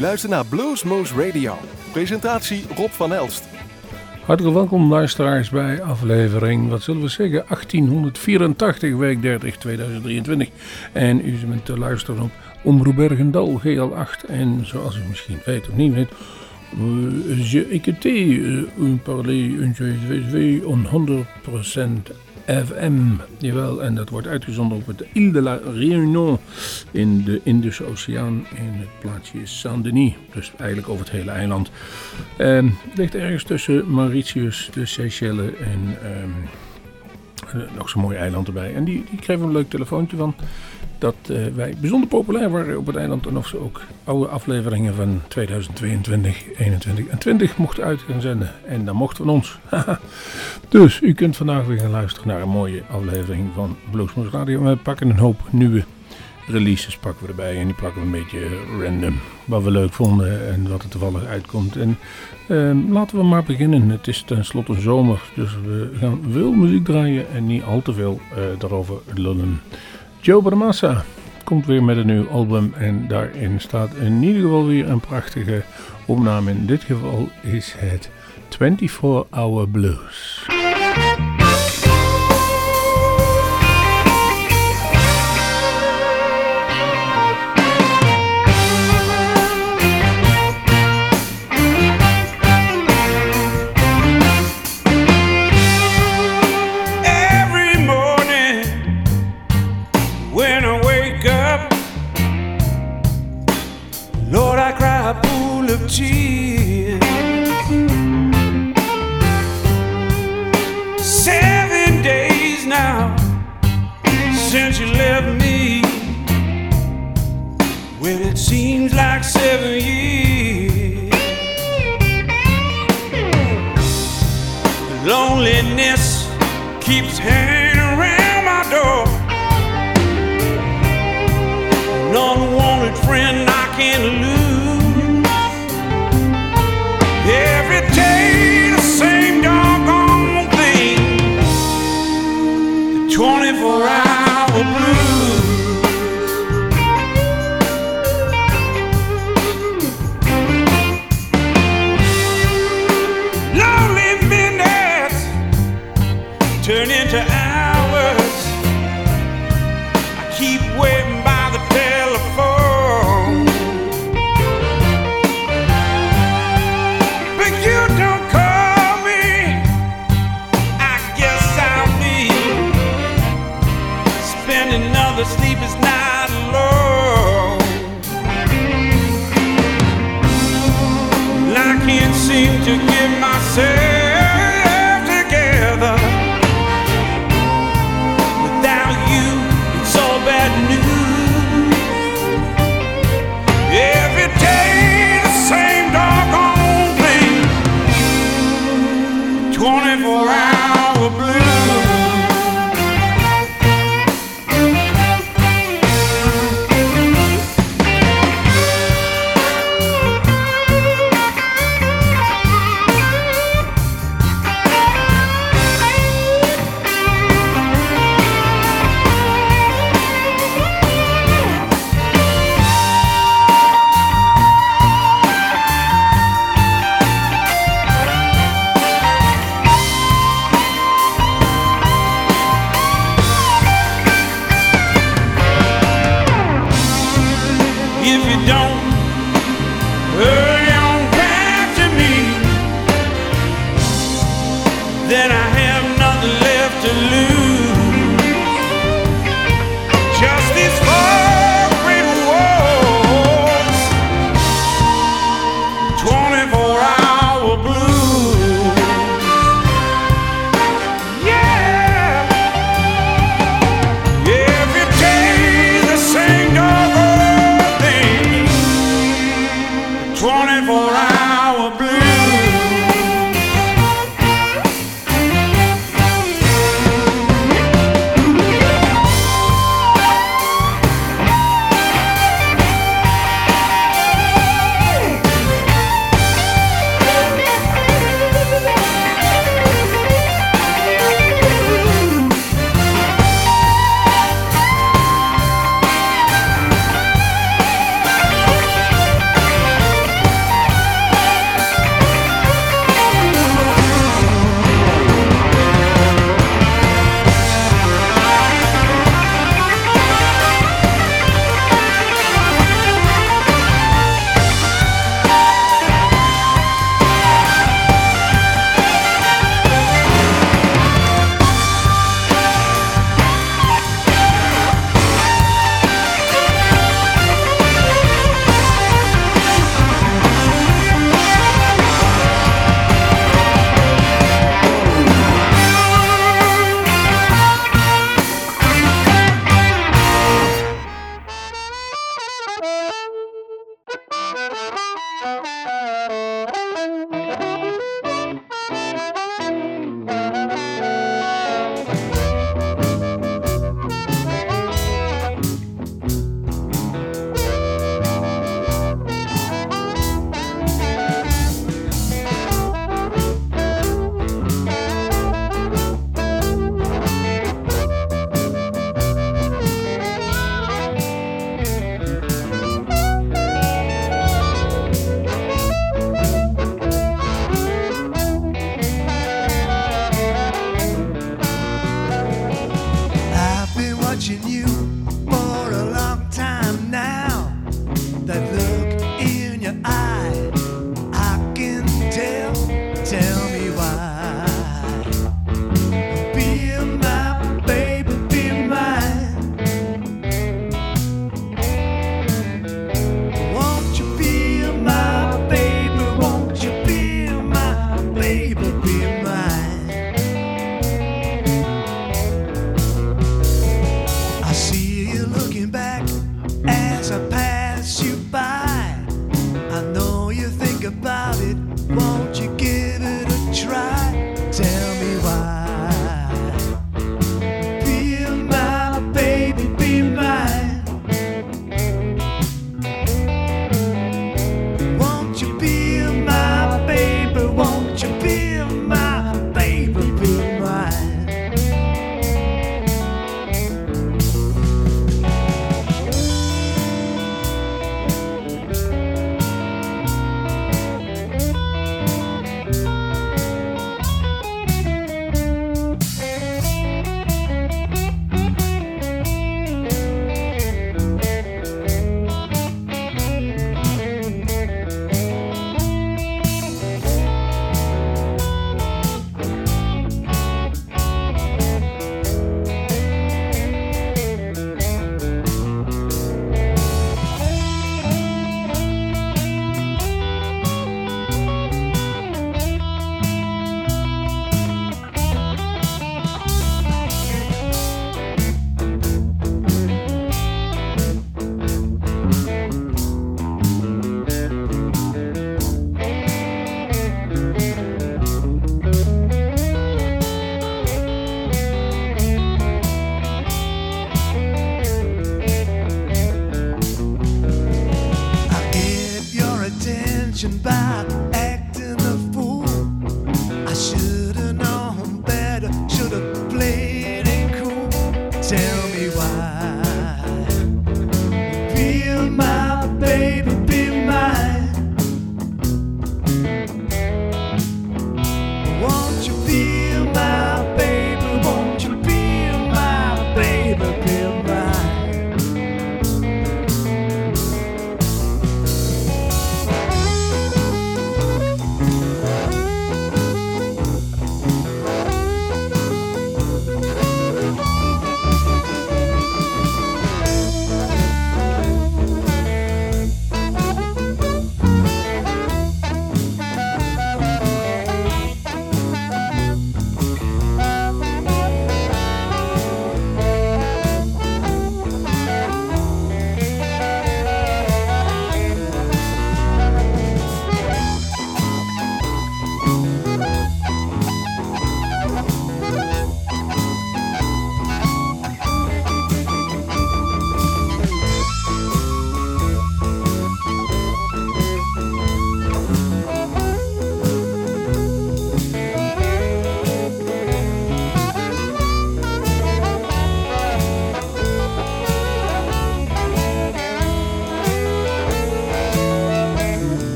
luistert naar Bluesmoose Radio. Presentatie Rob van Elst. Hartelijk welkom luisteraars bij aflevering, wat zullen we zeggen, 1884, week 30, 2023. En u bent te luisteren op Omroep Bergendal, GL8. En zoals u misschien weet of niet weet, je écouté un parler un jeu 100% FM. Jawel, en dat wordt uitgezonden op het Ile de la Réunion in de Indische Oceaan in het plaatsje Saint-Denis. Dus eigenlijk over het hele eiland. Um, het ligt ergens tussen Mauritius, de Seychelles en um, nog zo'n mooi eiland erbij. En die, die kregen een leuk telefoontje van dat uh, wij bijzonder populair waren op het eiland. En of ze ook oude afleveringen van 2022, 21 en 20 mochten uit gaan zenden. En dat mocht van ons. dus u kunt vandaag weer gaan luisteren naar een mooie aflevering van Bluesmoes Radio. We pakken een hoop nieuwe releases pakken we erbij. En die pakken we een beetje random. Wat we leuk vonden en wat er toevallig uitkomt. En uh, laten we maar beginnen. Het is tenslotte zomer. Dus we gaan veel muziek draaien en niet al te veel uh, daarover lullen. Joe Bramassa komt weer met een nieuw album en daarin staat in ieder geval weer een prachtige opname. In dit geval is het 24 Hour Blues. since you left me. Well, it seems like seven years. Loneliness keeps hanging.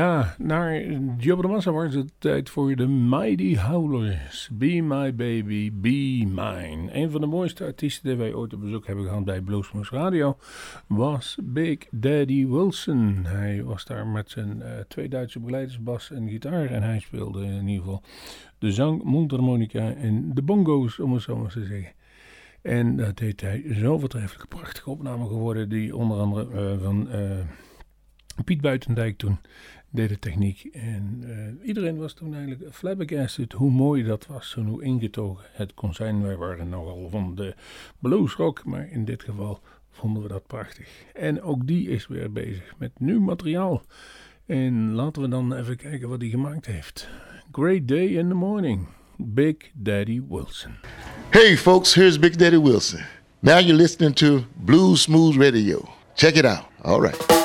Ja, naar Jabba de Massa was het tijd voor de Mighty Howlers. Be My Baby, Be Mine. Een van de mooiste artiesten die wij ooit op bezoek hebben gehad bij Bluesmoose Radio was Big Daddy Wilson. Hij was daar met zijn uh, twee Duitse begeleiders, bas en gitaar. En hij speelde in ieder geval de zang, mondharmonica en de bongo's, om het zo maar te zeggen. En dat heeft hij zo voortreffelijk prachtige opname geworden, die onder andere uh, van... Uh, Piet Buitendijk toen deed de techniek. En uh, iedereen was toen eigenlijk flabbergasted hoe mooi dat was en hoe ingetogen het kon zijn. Wij waren nogal van de bluesrock, maar in dit geval vonden we dat prachtig. En ook die is weer bezig met nieuw materiaal. En laten we dan even kijken wat hij gemaakt heeft. Great Day in the Morning, Big Daddy Wilson. Hey folks, here's Big Daddy Wilson. Now you're listening to Blues Smooth Radio. Check it out. All right.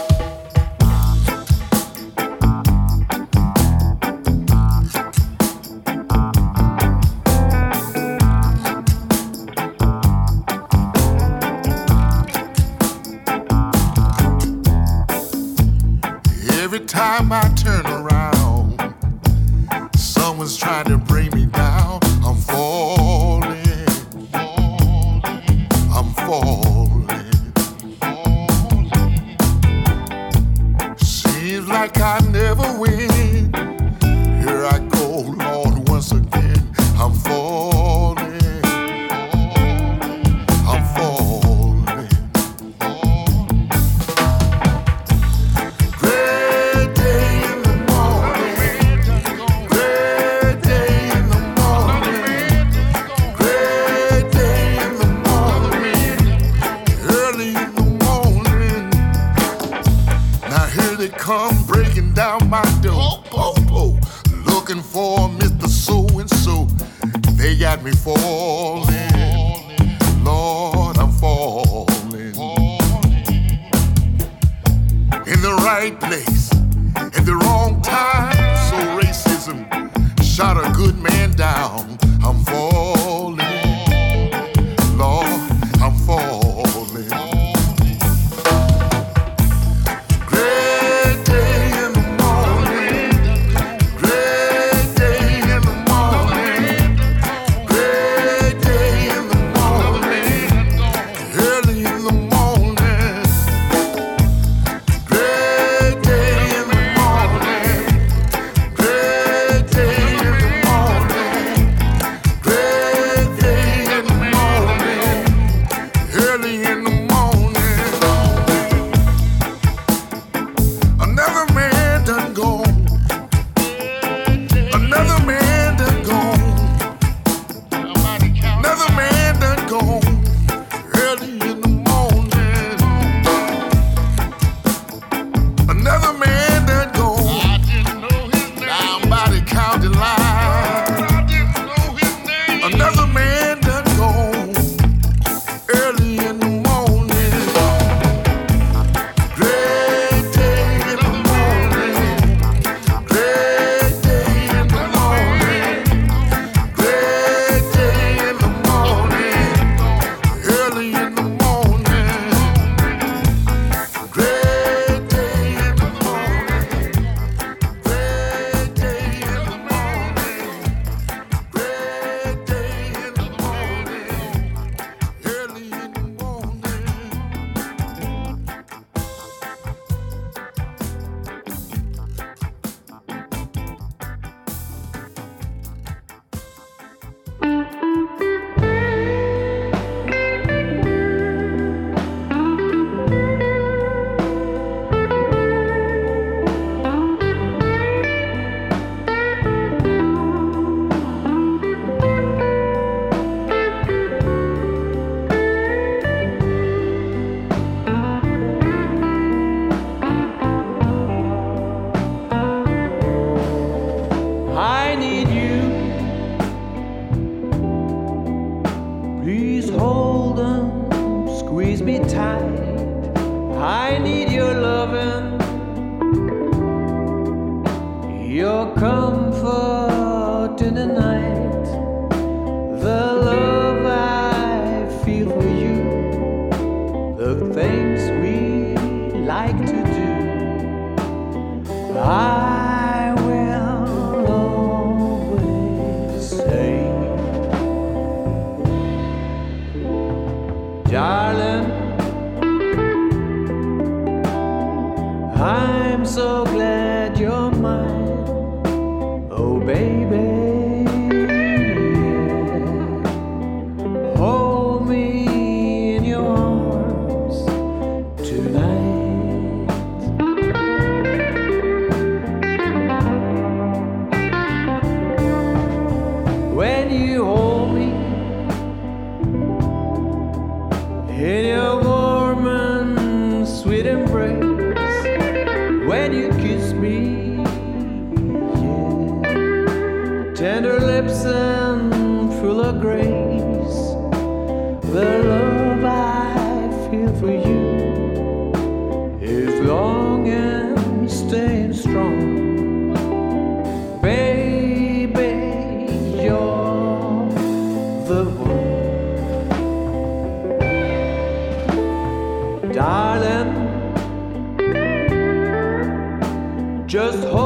Just hold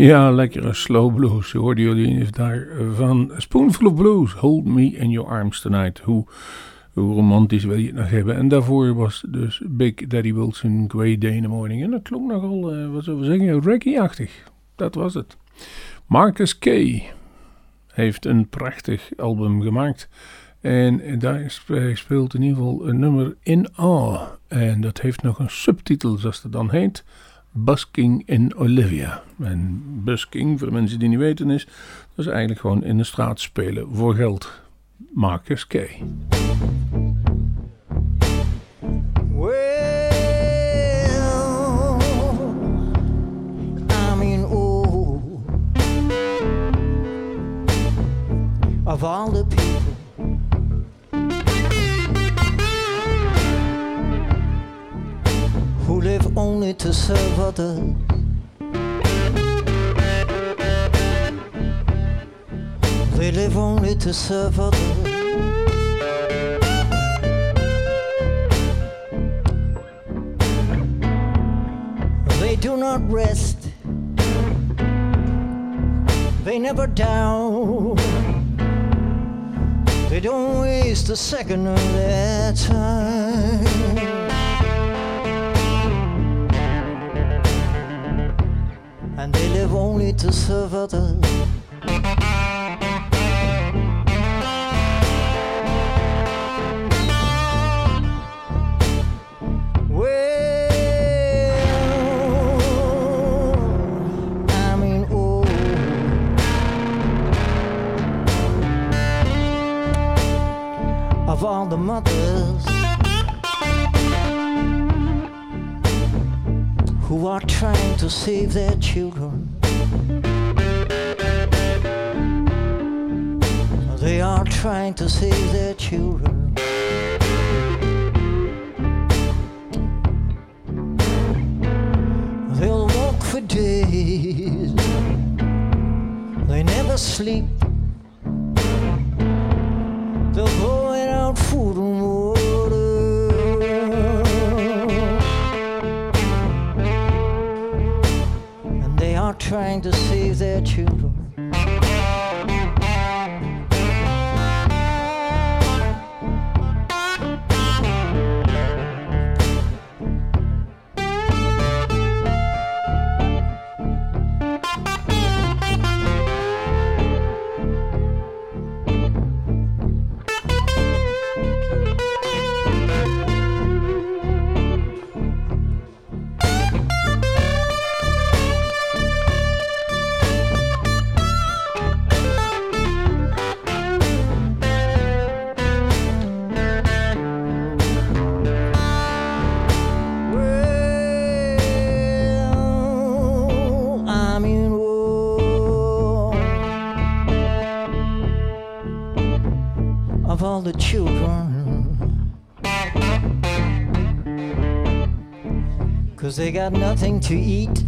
Ja, lekkere slow blues. Hoorden jullie daar van Spoonful of Blues, Hold Me in Your Arms Tonight. Hoe, hoe romantisch wil je het nog hebben? En daarvoor was dus Big Daddy Wilson, Great Day in the Morning. En dat klonk nogal, eh, wat zullen we zeggen, reggae-achtig. Dat was het. Marcus Kay heeft een prachtig album gemaakt. En daar sp- speelt in ieder geval een nummer In Awe. En dat heeft nog een subtitel, zoals het dan heet. Busking in Olivia. En busking, voor de mensen die niet weten, is, dat is eigenlijk gewoon in de straat spelen voor geld. Marcus people live only to serve others, they live only to serve others. They do not rest. They never down. They don't waste a second of their time. And they live only to serve others. Oh, of all the mothers who are trying to save their children. They are trying to save their children. Cause they got nothing to eat,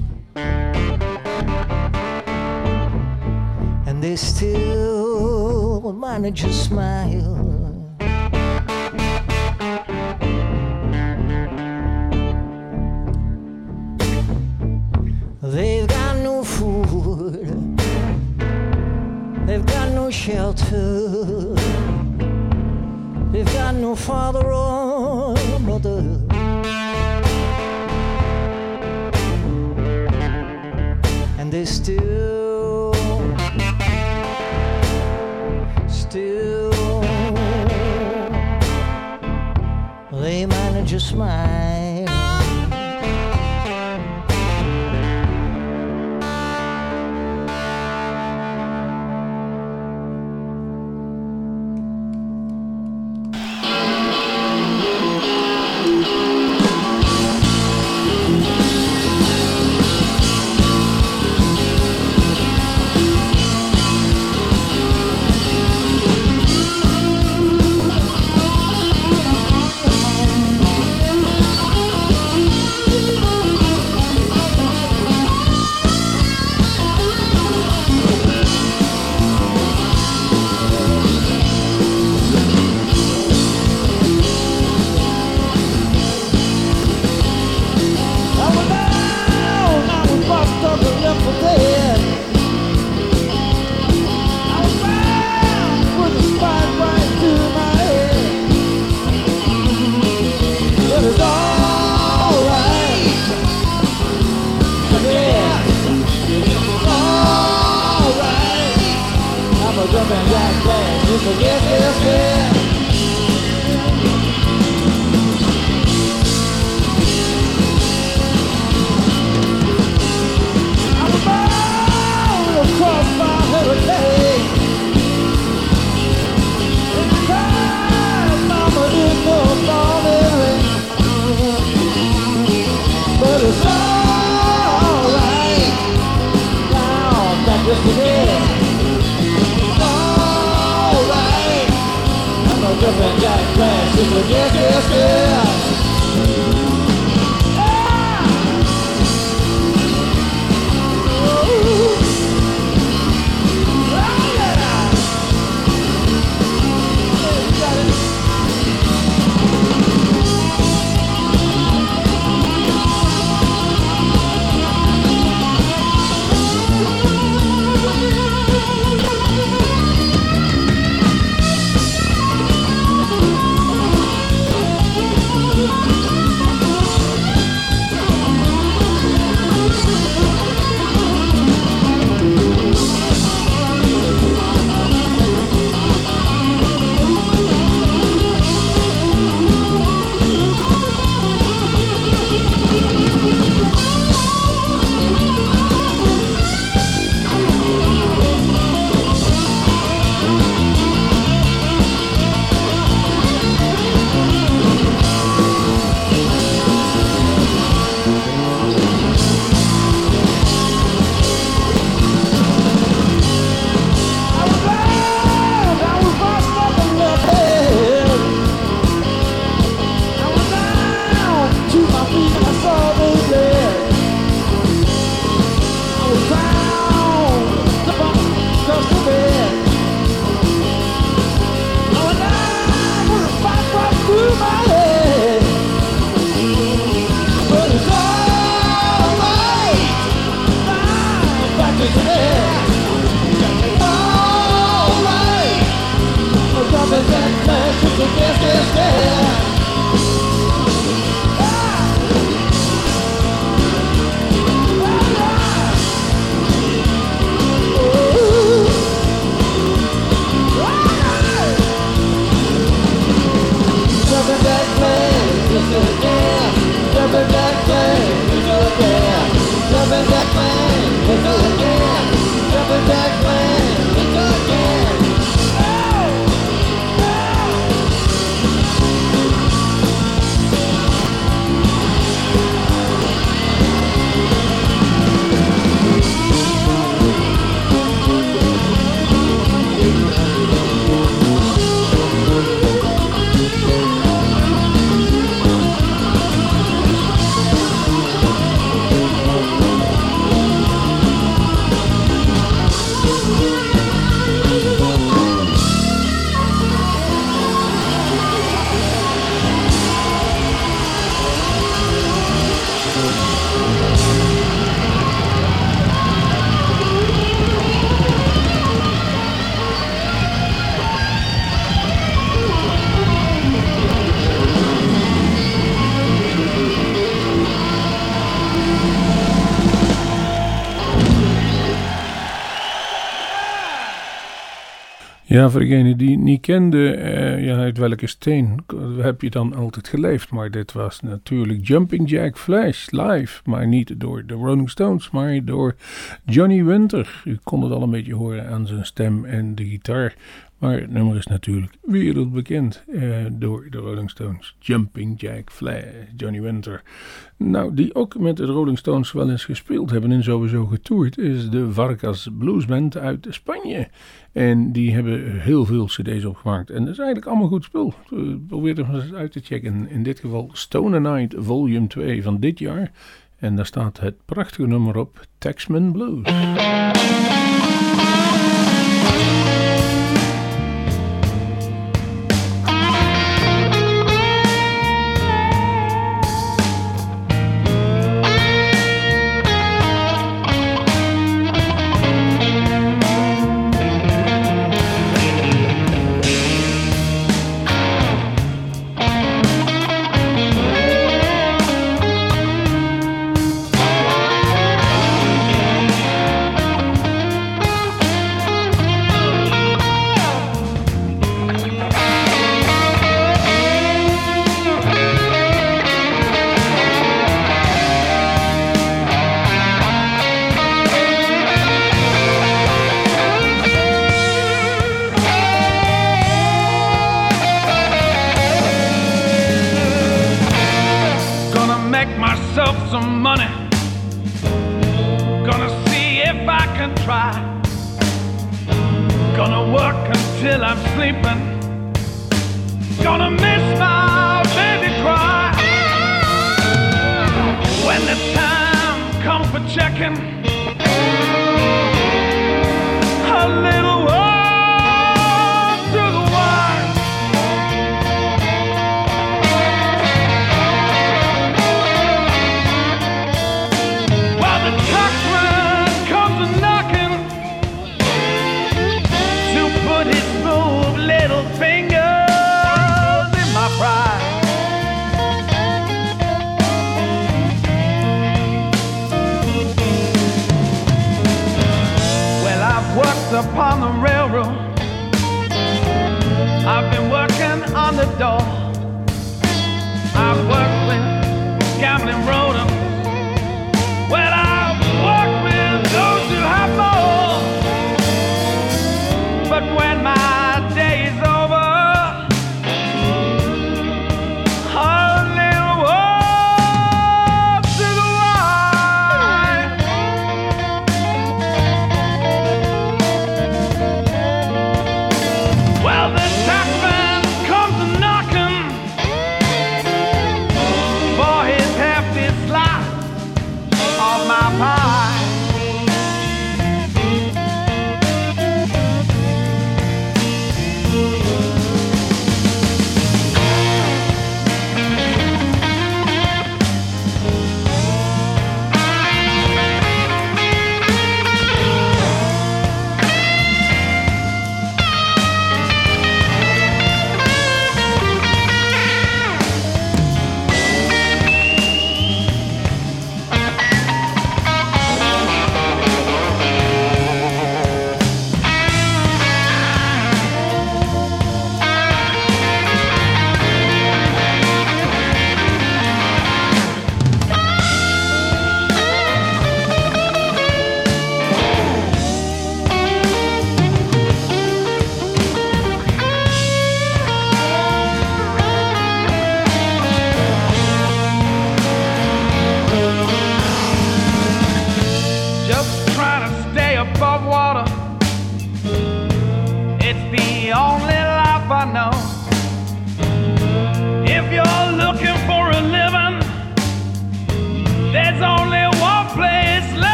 and they still manage to smile. Ja, voor degene die niet kende, eh, ja, uit welke steen heb je dan altijd geleefd? Maar dit was natuurlijk Jumping Jack Flash live. Maar niet door de Rolling Stones, maar door Johnny Winter. U kon het al een beetje horen aan zijn stem en de gitaar. Maar het nummer is natuurlijk wereldbekend eh, door de Rolling Stones. Jumping Jack Flash, Johnny Winter. Nou, die ook met de Rolling Stones wel eens gespeeld hebben en sowieso getoerd, is de Vargas Blues Band uit Spanje. En die hebben heel veel cd's opgemaakt. En dat is eigenlijk allemaal goed spul. Eh, Probeer er maar eens uit te checken. In dit geval Stone Night Volume 2 van dit jaar. En daar staat het prachtige nummer op, Taxman Blues.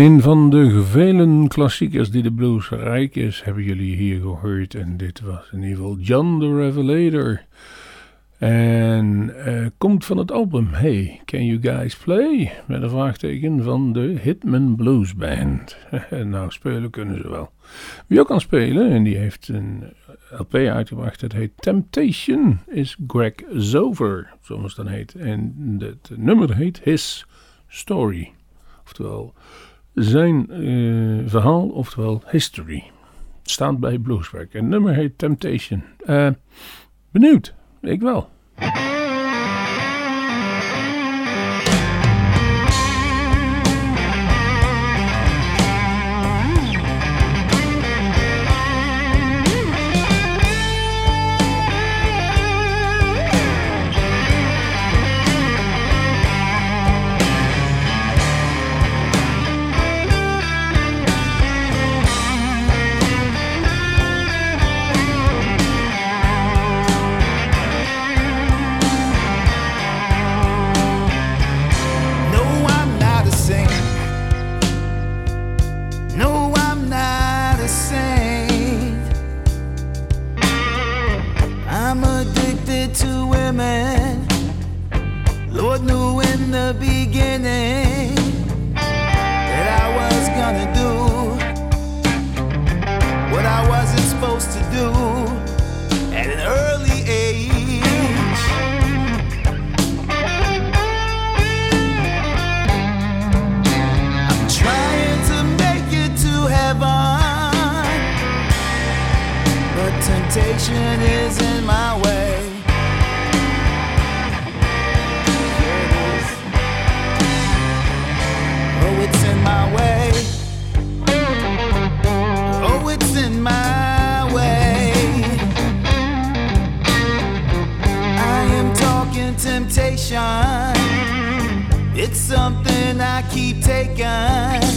Een van de vele klassiekers die de blues rijk is, hebben jullie hier gehoord. En dit was in ieder geval John the Revelator. En eh, komt van het album Hey, Can You Guys Play? Met een vraagteken van de Hitman Blues Band. nou, spelen kunnen ze wel. Wie ook kan spelen, en die heeft een LP uitgebracht, dat heet Temptation, is Greg Zover, zoals het dan heet. En het nummer heet His Story. Oftewel, zijn eh, verhaal, oftewel history. Staat bij Blueswerk. En nummer heet Temptation. Eh, benieuwd? Ik wel. The beginning that I was gonna do what I wasn't supposed to do at an early age. I'm trying to make it to heaven, but temptation is It's something I keep taking.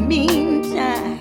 meantime.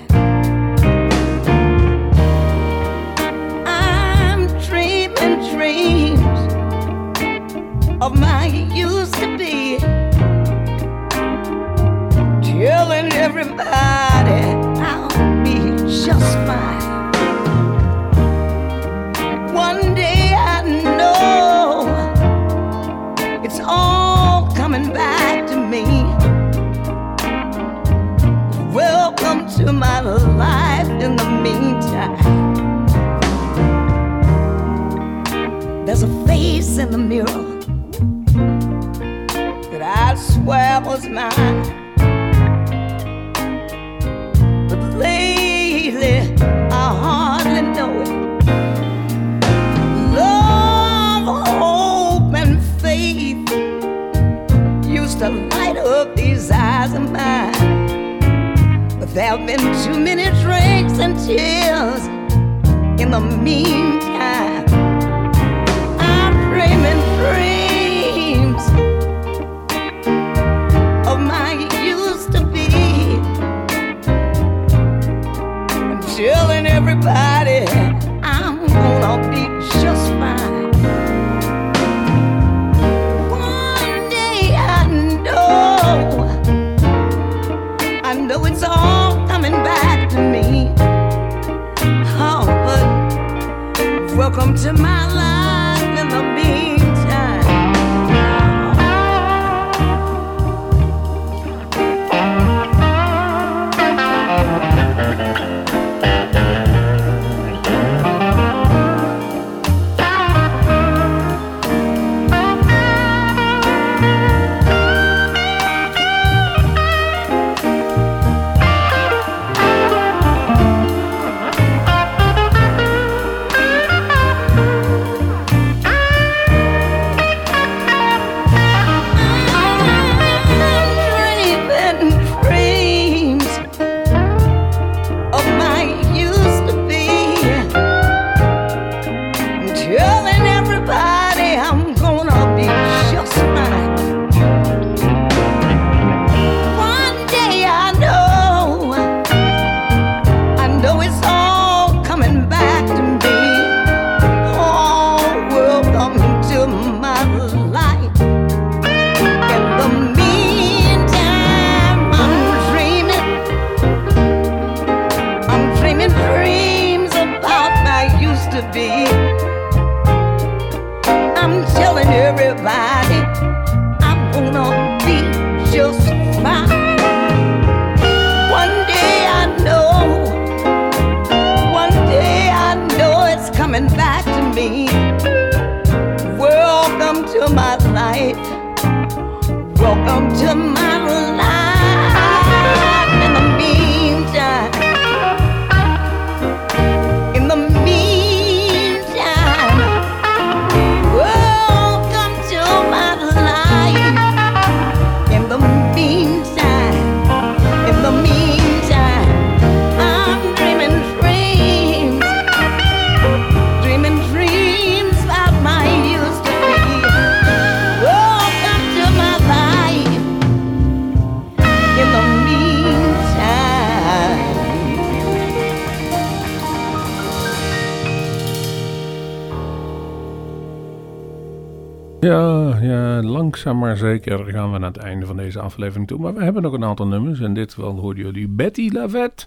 Ja, ja, langzaam maar zeker gaan we naar het einde van deze aflevering toe. Maar we hebben nog een aantal nummers. En dit wel hoorde jullie Betty Lavette.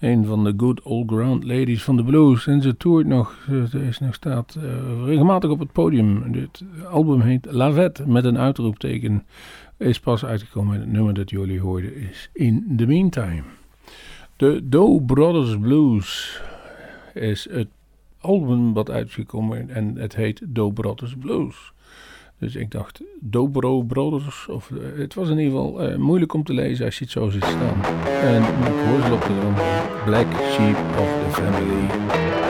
Een van de good old ground ladies van de blues. En ze toert nog. Ze is nog staat eh, regelmatig op het podium. Dit album heet Lavette met een uitroepteken. Is pas uitgekomen. Het nummer dat jullie hoorden is In the Meantime. De Doe Brothers Blues is het album wat uitgekomen en het heet Doe Brothers Blues. Dus ik dacht, Dobro Brothers. Of, eh, het was in ieder geval uh, moeilijk om te lezen als je het zo ziet staan. En Mark Horsel op de Black Sheep of the Family.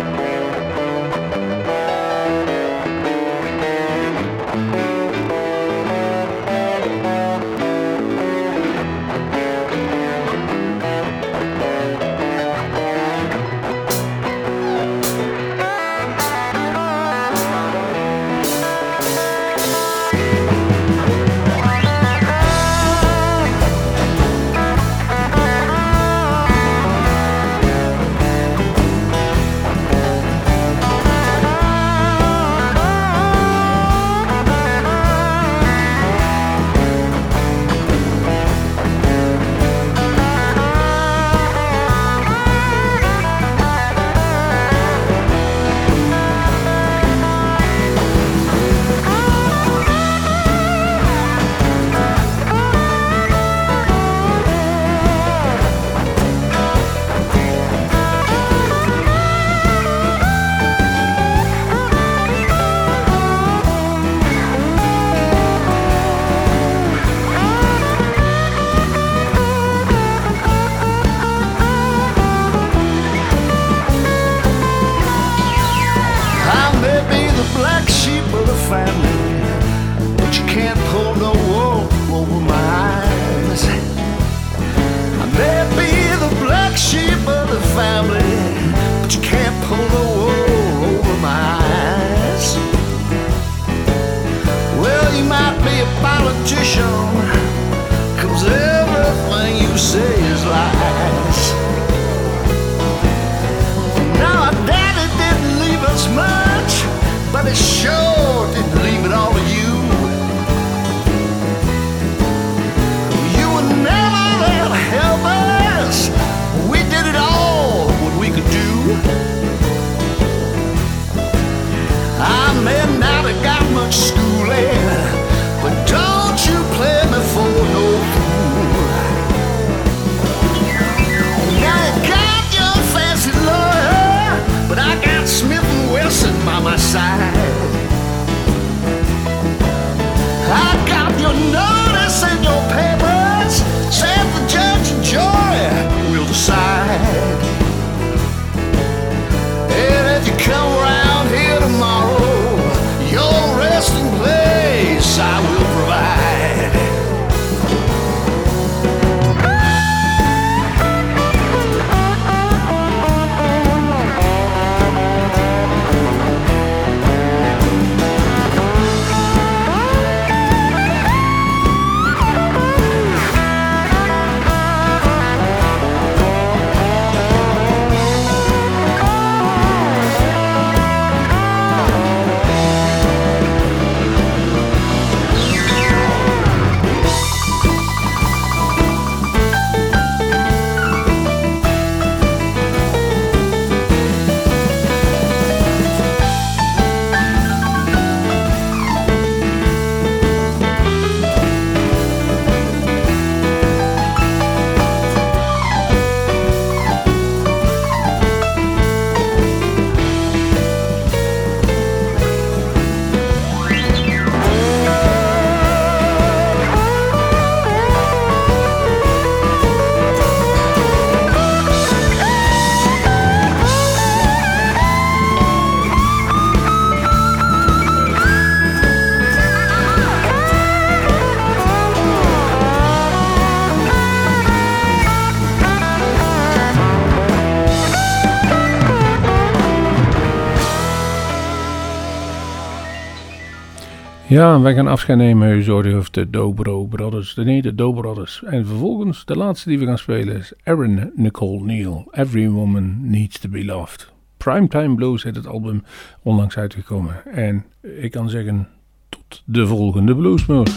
Ja, wij gaan afscheid nemen zo of de Dobro Brothers. Nee, de Dobro Brothers. En vervolgens, de laatste die we gaan spelen is Aaron Nicole Neal. Every Woman Needs to Be Loved. Primetime Blues heet het album, onlangs uitgekomen. En ik kan zeggen, tot de volgende Bluesmoes.